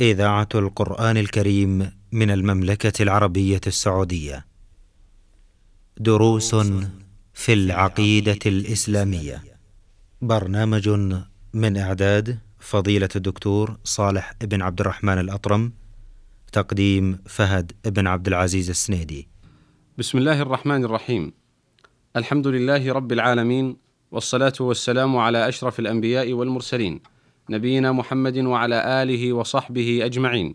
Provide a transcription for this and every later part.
إذاعة القرآن الكريم من المملكة العربية السعودية. دروس في العقيدة الإسلامية. برنامج من إعداد فضيلة الدكتور صالح بن عبد الرحمن الأطرم. تقديم فهد بن عبد العزيز السنيدي. بسم الله الرحمن الرحيم. الحمد لله رب العالمين والصلاة والسلام على أشرف الأنبياء والمرسلين. نبينا محمد وعلى آله وصحبه أجمعين.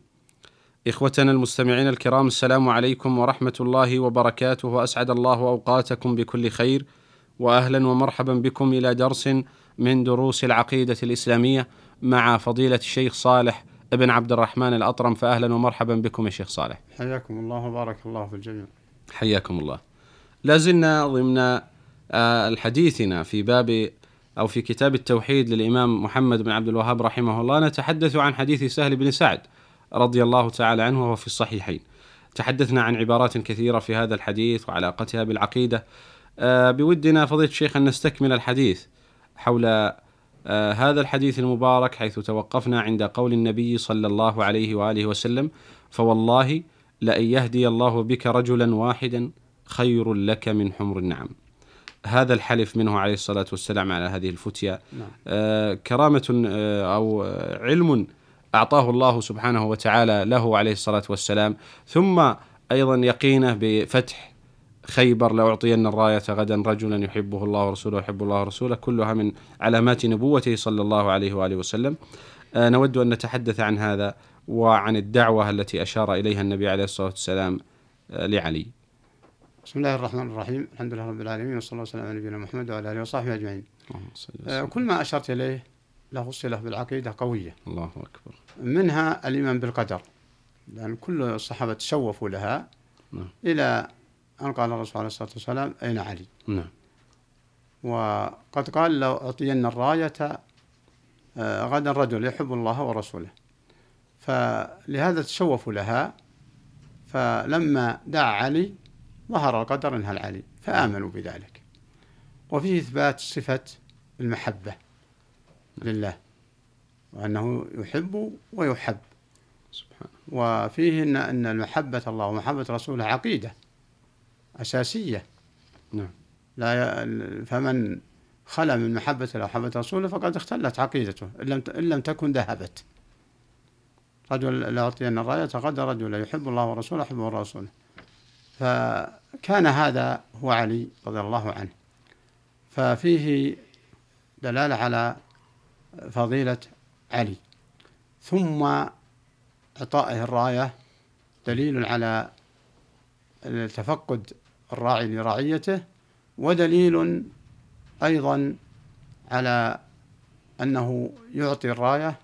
إخوتنا المستمعين الكرام السلام عليكم ورحمة الله وبركاته وأسعد الله أوقاتكم بكل خير واهلا ومرحبا بكم إلى درس من دروس العقيدة الإسلامية مع فضيلة الشيخ صالح ابن عبد الرحمن الأطرم فاهلا ومرحبا بكم يا شيخ صالح. حياكم الله وبارك الله في الجميع. حياكم الله. لازلنا ضمن الحديثنا في باب أو في كتاب التوحيد للإمام محمد بن عبد الوهاب رحمه الله نتحدث عن حديث سهل بن سعد رضي الله تعالى عنه وهو في الصحيحين. تحدثنا عن عبارات كثيرة في هذا الحديث وعلاقتها بالعقيدة. آه بودنا فضيلة الشيخ أن نستكمل الحديث حول آه هذا الحديث المبارك حيث توقفنا عند قول النبي صلى الله عليه وآله وسلم فوالله لأن يهدي الله بك رجلا واحدا خير لك من حمر النعم. هذا الحلف منه عليه الصلاة والسلام على هذه الفتية. نعم. آه كرامة آه أو علم أعطاه الله سبحانه وتعالى له عليه الصلاة والسلام. ثم أيضا يقينه بفتح خيبر لأعطين الراية غدا رجلا يحبه الله ورسوله ويحب الله ورسوله كلها من علامات نبوته صلى الله عليه وآله وسلم. آه نود أن نتحدث عن هذا وعن الدعوة التي أشار إليها النبي عليه الصلاة والسلام لعلي. بسم الله الرحمن الرحيم. الحمد لله رب العالمين وصلى الله وسلم على نبينا محمد وعلى آله وصحبه أجمعين. آه كل ما أشرت إليه له صله بالعقيدة قوية. الله أكبر. منها الإيمان بالقدر لأن كل الصحابة تشوفوا لها نعم. إلى أن قال الرسول عليه الصلاة والسلام أين علي؟ نعم. وقد قال لو أعطين الراية آه غدا رجل يحب الله ورسوله. فلهذا تشوفوا لها فلما دعا علي ظهر القدر انها العلي فآمنوا بذلك. وفيه إثبات صفة المحبة لله وأنه يحب ويحب. سبحانه وفيه إن أن المحبة الله ومحبة رسوله عقيدة أساسية. نعم. لا ي... فمن خلا من محبة الله ومحبة رسوله فقد اختلت عقيدته إن لم إن لم تكن ذهبت. رجل لأعطين الراية غدا رجل يحب الله ورسوله يحبه ورسوله فكان هذا هو علي رضي الله عنه. ففيه دلالة على فضيلة علي. ثم إعطائه الراية دليل على تفقد الراعي لرعيته ودليل أيضا على أنه يعطي الراية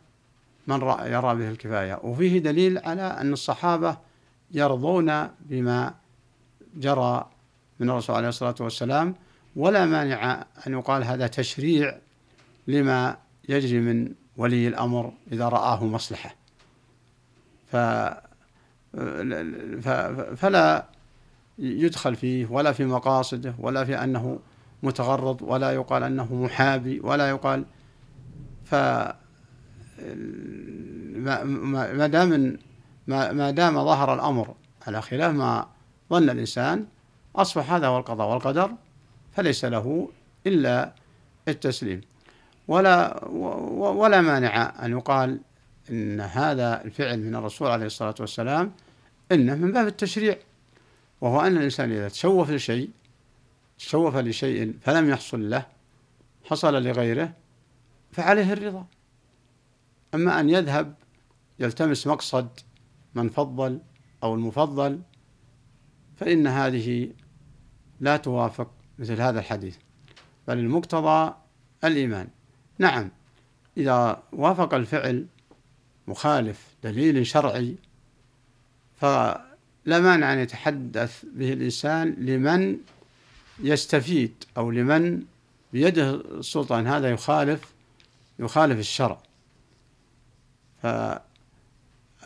من يرى به الكفاية. وفيه دليل على أن الصحابة يرضون بما جرى من الرسول عليه الصلاة والسلام ولا مانع أن يقال هذا تشريع لما يجري من ولي الأمر إذا رآه مصلحة. ف فلا يدخل فيه ولا في مقاصده ولا في أنه متغرض ولا يقال أنه محابي ولا يقال. ف ما دام ما دام ظهر الأمر على خلاف ما ظن الإنسان أصبح هذا هو القضاء والقدر فليس له إلا التسليم. ولا ولا مانع أن يقال إن هذا الفعل من الرسول عليه الصلاة والسلام إنه من باب التشريع وهو أن الإنسان إذا تشوف لشيء تشوف لشيء فلم يحصل له حصل لغيره فعليه الرضا. أما أن يذهب يلتمس مقصد من فضل أو المفضل فإن هذه لا توافق مثل هذا الحديث بل المقتضى الإيمان. نعم إذا وافق الفعل مخالف دليل شرعي فلا مانع أن يتحدث به الإنسان لمن يستفيد أو لمن بيده السلطان. هذا يخالف يخالف الشرع.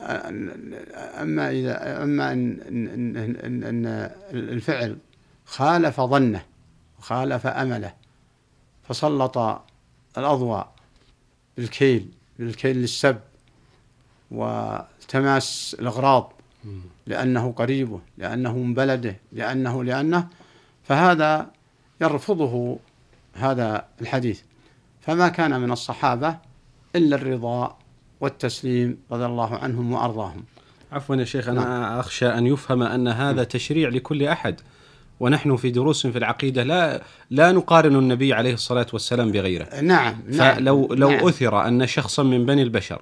أما إذا أما إن, إن, إن, إن الفعل خالف ظنه وخالف أمله فسلط الأضواء بالكيل بالكيل للسب والتماس الأغراض لأنه قريبه لأنه من بلده لأنه لأنه فهذا يرفضه هذا الحديث. فما كان من الصحابة إلا الرضا والتسليم رضي الله عنهم وأرضاهم. عفوا يا شيخ أنا أخشى أن يفهم أن هذا تشريع لكل أحد. ونحن في دروس في العقيدة لا لا نقارن النبي عليه الصلاة والسلام بغيره. نعم نعم فلو لو نعم. أثر أن شخصا من بني البشر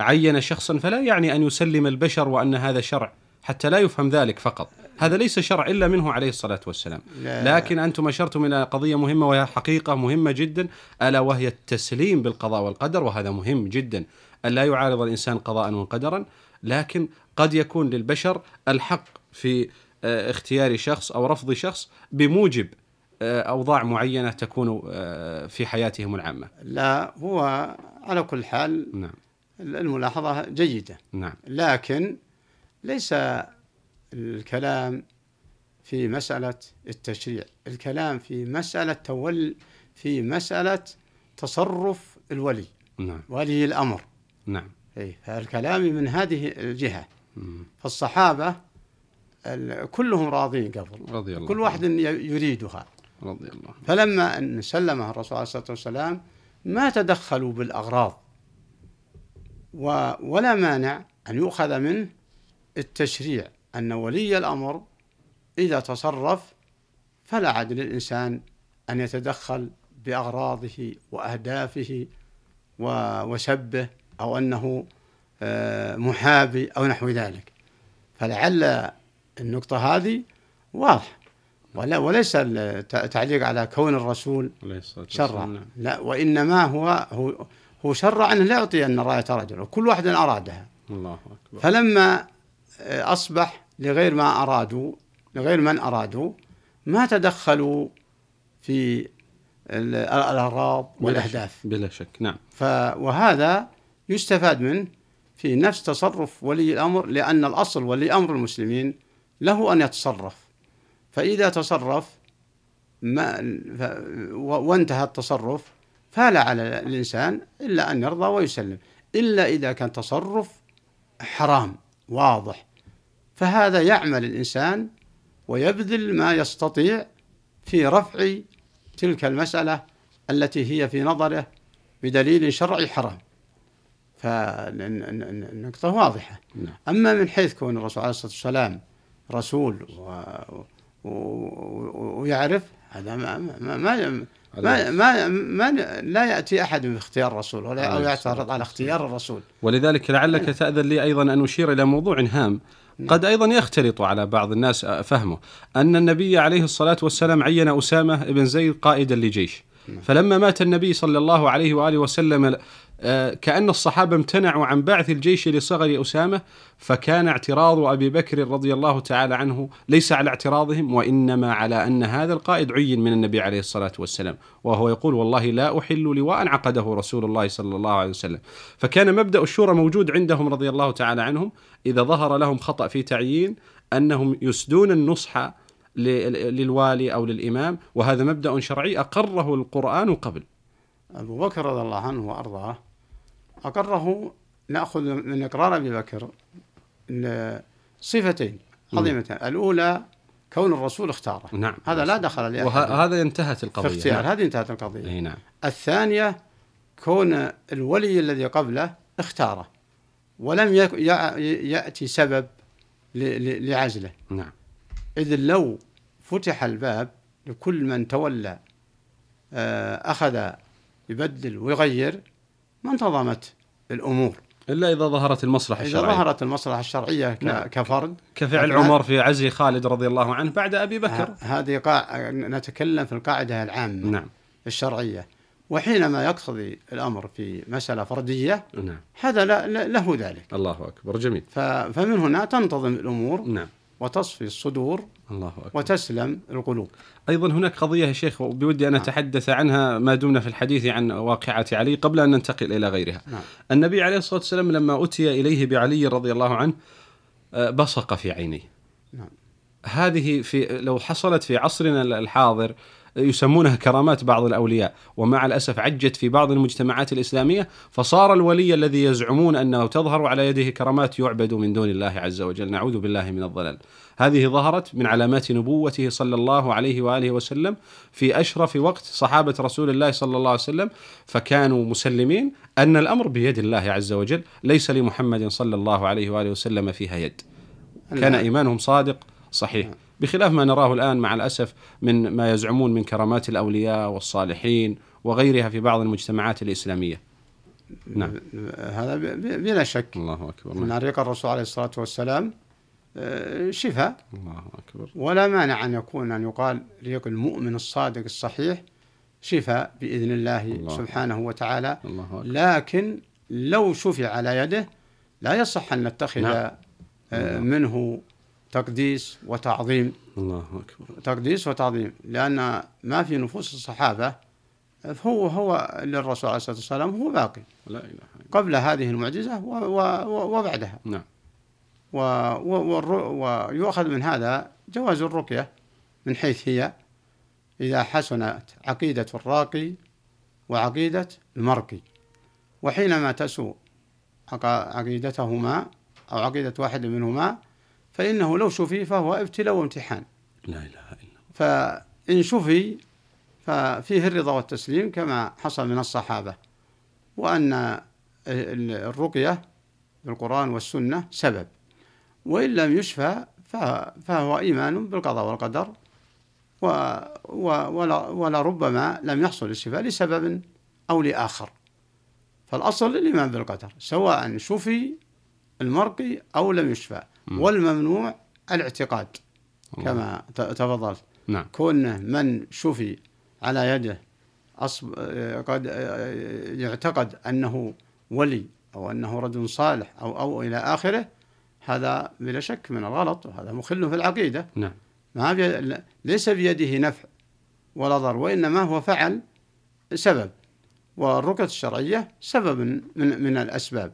عين شخصا فلا يعني أن يسلم البشر وأن هذا شرع حتى لا يفهم ذلك فقط. هذا ليس شرع إلا منه عليه الصلاة والسلام. لا. لكن أنتم أشرتم إلى قضية مهمة وهي حقيقة مهمة جدا ألا وهي التسليم بالقضاء والقدر وهذا مهم جدا. ألا يعارض الإنسان قضاء وقدرا لكن قد يكون للبشر الحق في آه، اختيار شخص أو رفض شخص بموجب آه، أوضاع معينة تكون آه، في حياتهم العامة. لا هو على كل حال نعم. الملاحظة جيدة. نعم. لكن ليس الكلام في مسألة التشريع الكلام في مسألة تول في مسألة تصرف الولي. نعم. ولي الأمر. نعم. أي فالكلام من هذه الجهة. مم. فالصحابة ال- كلهم راضين قبل. رضي الله كل واحد يريدها. رضي الله فلما أن سلمها الرسول عليه الصلاة والسلام ما تدخلوا بالأغراض. و- ولا مانع أن يؤخذ منه التشريع. أن ولي الأمر إذا تصرف فلا عاد للإنسان أن يتدخل بأغراضه وأهدافه و- وسبه. أو أنه آه، محابي أو نحو ذلك. فلعل النقطة هذه واضحة. ولا وليس التعليق على كون الرسول شرع. لا وإنما هو هو هو شرع أنه لا يعطي أن راية رجل وكل واحد أرادها. الله أكبر. فلما آه، أصبح لغير ما أرادوا لغير من أرادوا ما تدخلوا في ال- الأغراض والأهداف بلا شك نعم. وهذا يستفاد منه في نفس تصرف ولي الأمر لأن الأصل ولي أمر المسلمين له أن يتصرف. فإذا تصرف ما وانتهى التصرف فلا على الإنسان إلا أن يرضى ويسلم. إلا إذا كان تصرف حرام واضح. فهذا يعمل الإنسان ويبذل ما يستطيع في رفع تلك المسألة التي هي في نظره بدليل شرعي حرام. فالنقطة واضحة. نعم. أما من حيث كون الرسول عليه الصلاة والسلام رسول و... و... و... ويعرف هذا ما ما ما ما, ما, ما لا يأتي أحد باختيار الرسول ولا أو عليه يعترض على اختيار الرسول. ولذلك لعلك تأذن لي أيضا أن أشير إلى موضوع هام. قد أيضا يختلط على بعض الناس فهمه. أن النبي عليه الصلاة والسلام عين أسامة بن زيد قائدا لجيش. فلما مات النبي صلى الله عليه وآله وسلم آه، كأن الصحابة امتنعوا عن بعث الجيش لصغر أسامة فكان اعتراض أبي بكر رضي الله تعالى عنه ليس على اعتراضهم وإنما على أن هذا القائد عين من النبي عليه الصلاة والسلام وهو يقول والله لا أحل لواء عقده رسول الله صلى الله عليه وسلم فكان مبدأ الشورى موجود عندهم رضي الله تعالى عنهم إذا ظهر لهم خطأ في تعيين أنهم يسدون النصح للوالي أو للإمام وهذا مبدأ شرعي أقره القرآن قبل. أبو بكر رضي الله عنه وأرضاه أقره نأخذ من إقرار أبي بكر صفتين عظيمتين الأولى كون الرسول اختاره. نعم. هذا لا دخل لأحد. وهذا انتهت في القضية اختيار. نعم. هذه انتهت القضية. أي نعم. الثانية كون الولي الذي قبله اختاره ولم يأتي سبب لعزله. نعم. إذ لو فتح الباب لكل من تولى آه، أخذ يبدل ويغير ما انتظمت الأمور. إلا إذا ظهرت المصلحة إذا الشرعية. ظهرت المصلحة الشرعية ك- نعم. كفرد. كفعل عمر في عزل خالد رضي الله عنه بعد أبي بكر. هذه قاع... نتكلم في القاعدة العامة نعم. الشرعية. وحينما يقتضي الأمر في مسألة فردية نعم. هذا لا- له ذلك. الله أكبر. جميل. ف- فمن هنا تنتظم الأمور. نعم. وتصفي الصدور الله أكبر. وتسلم القلوب. أيضا هناك قضية يا شيخ بودي أن أتحدث عنها ما دمنا في الحديث عن واقعة علي قبل أن ننتقل إلى غيرها. نعم. النبي عليه الصلاة والسلام لما أتي إليه بعلي رضي الله عنه آه، بصق في عينيه. نعم. هذه في لو حصلت في عصرنا الحاضر يسمونها كرامات بعض الأولياء ومع الأسف عجت في بعض المجتمعات الإسلامية فصار الولي الذي يزعمون أنه تظهر على يده كرامات يعبد من دون الله عز وجل. نعوذ بالله من الضلال. هذه ظهرت من علامات نبوته صلى الله عليه وآله وسلم في أشرف وقت صحابة رسول الله صلى الله عليه وسلم فكانوا مسلمين أن الأمر بيد الله عز وجل ليس لمحمد صلى الله عليه وآله وسلم فيها يد. كان إيمانهم صادق صحيح. بخلاف ما نراه الآن مع الأسف من ما يزعمون من كرامات الأولياء والصالحين وغيرها في بعض المجتمعات الإسلامية. نعم. هذا بلا شك. الله أكبر. من ريق الرسول عليه الصلاة والسلام آه، شفاء. الله أكبر. ولا مانع أن يكون أن يقال ريق المؤمن الصادق الصحيح شفاء بإذن الله, الله سبحانه وتعالى. الله أكبر. لكن لو شفي على يده لا يصح أن نتخذ نعم. منه تقديس وتعظيم. الله أكبر. تقديس وتعظيم لأن ما في نفوس الصحابة هو هو للرسول عليه الصلاة والسلام هو باقي. لا إله إلا قبل هذه المعجزة وبعدها. نعم. ويؤخذ من هذا جواز الرقية من حيث هي إذا حسنت عقيدة الراقي وعقيدة المرقي. وحينما تسوء عقيدتهما أو عقيدة واحد منهما فإنه لو شفي فهو ابتلاء وامتحان. لا إله إلا الله. فإن شفي ففيه الرضا والتسليم كما حصل من الصحابة وأن الرقية بالقرآن والسنة سبب وإن لم يشفى فهو إيمان بالقضاء والقدر ولا ربما لم يحصل الشفاء لسبب أو لآخر. فالأصل الإيمان بالقدر سواء شفي المرقي أو لم يشفى. والممنوع الاعتقاد كما تفضلت. نعم. كونه من شفي على يده أصب قد يعتقد أنه ولي أو أنه رجل صالح أو أو إلى آخره هذا بلا شك من الغلط وهذا مخل في العقيدة. نعم. ما بي... ليس بيده نفع ولا ضر وإنما هو فعل سبب والرقية الشرعية سبب من, من الأسباب.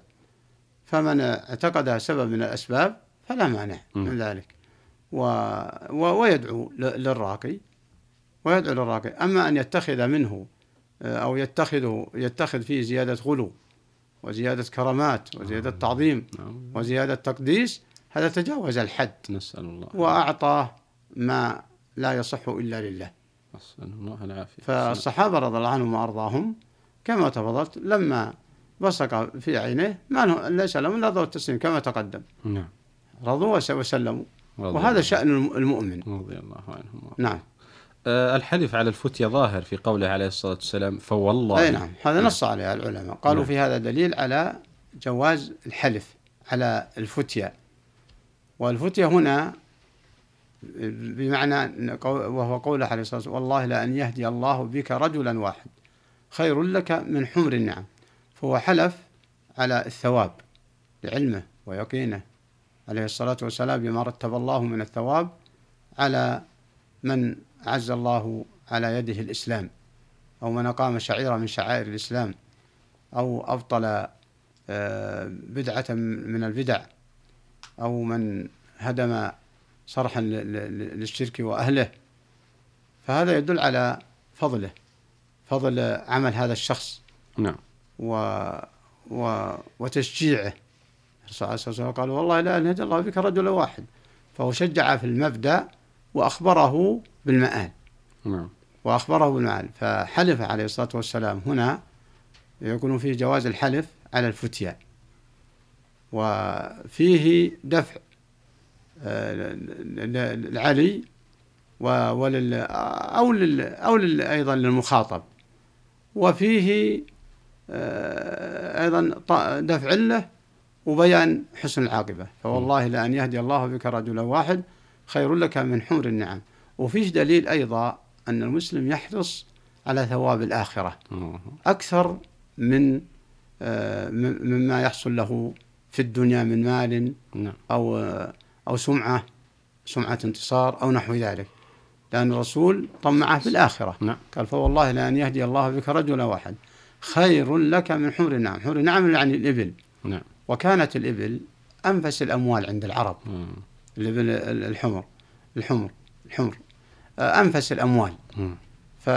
فمن اعتقدها سبب من الأسباب فلا مانع من ذلك. و... و... ويدعو للراقي ويدعو للراقي. أما أن يتخذ منه آه، أو يتخذه يتخذ فيه زيادة غلو وزيادة كرامات وزيادة نعم. تعظيم نعم. وزيادة تقديس هذا تجاوز الحد. نسأل الله وأعطاه ما لا يصح إلا لله. نسأل الله العافية. فالصحابة رضي الله عنهم وأرضاهم كما تفضلت لما بصق في عينيه ما ليس لهم إلا ضوء التسليم كما تقدم. نعم. رضوا وسلموا وهذا شأن المؤمن. رضي الله عنهم. نعم. أه الحلف على الفتية ظاهر في قوله عليه الصلاة والسلام فوالله. أي نعم. هذا نص عليه العلماء. قالوا نعم. في هذا دليل على جواز الحلف على الفتية. والفتية هنا بمعنى وهو قوله عليه الصلاة والسلام والله لأن يهدي الله بك رجلا واحد. خير لك من حمر النعم. فهو حلف على الثواب لعلمه ويقينه. عليه الصلاة والسلام بما رتب الله من الثواب على من عز الله على يده الإسلام أو من أقام شعيرة من شعائر الإسلام أو أبطل آه، بدعة من البدع أو من هدم صرحا للشرك وأهله. فهذا يدل على فضله فضل عمل هذا الشخص نعم. و و وتشجيعه. الرسول عليه الصلاة والسلام قال والله لا أن يهدي الله بك رجل واحد. فهو شجع في المبدأ وأخبره بالمآل. نعم. وأخبره بالمآل. فحلف عليه الصلاة والسلام هنا يكون فيه جواز الحلف على الفتيا وفيه دفع آه، لعلي ولل أو لل أو لل أيضا للمخاطب. وفيه آه، أيضا دفع له وبيان حسن العاقبة. فوالله لأن يهدي الله بك رجلا واحد خير لك من حمر النعم. وفيه دليل أيضا أن المسلم يحرص على ثواب الآخرة. أكثر من آه، مما يحصل له في الدنيا من مال نعم. أو أو سمعة سمعة انتصار أو نحو ذلك. لأن الرسول طمعه في الآخرة. نعم. قال فوالله لأن يهدي الله بك رجلا واحد خير لك من حمر النعم. حمر النعم يعني الإبل. نعم. وكانت الإبل أنفس الأموال عند العرب مم. الإبل الحمر الحمر الحمر آه، أنفس الأموال مم. ف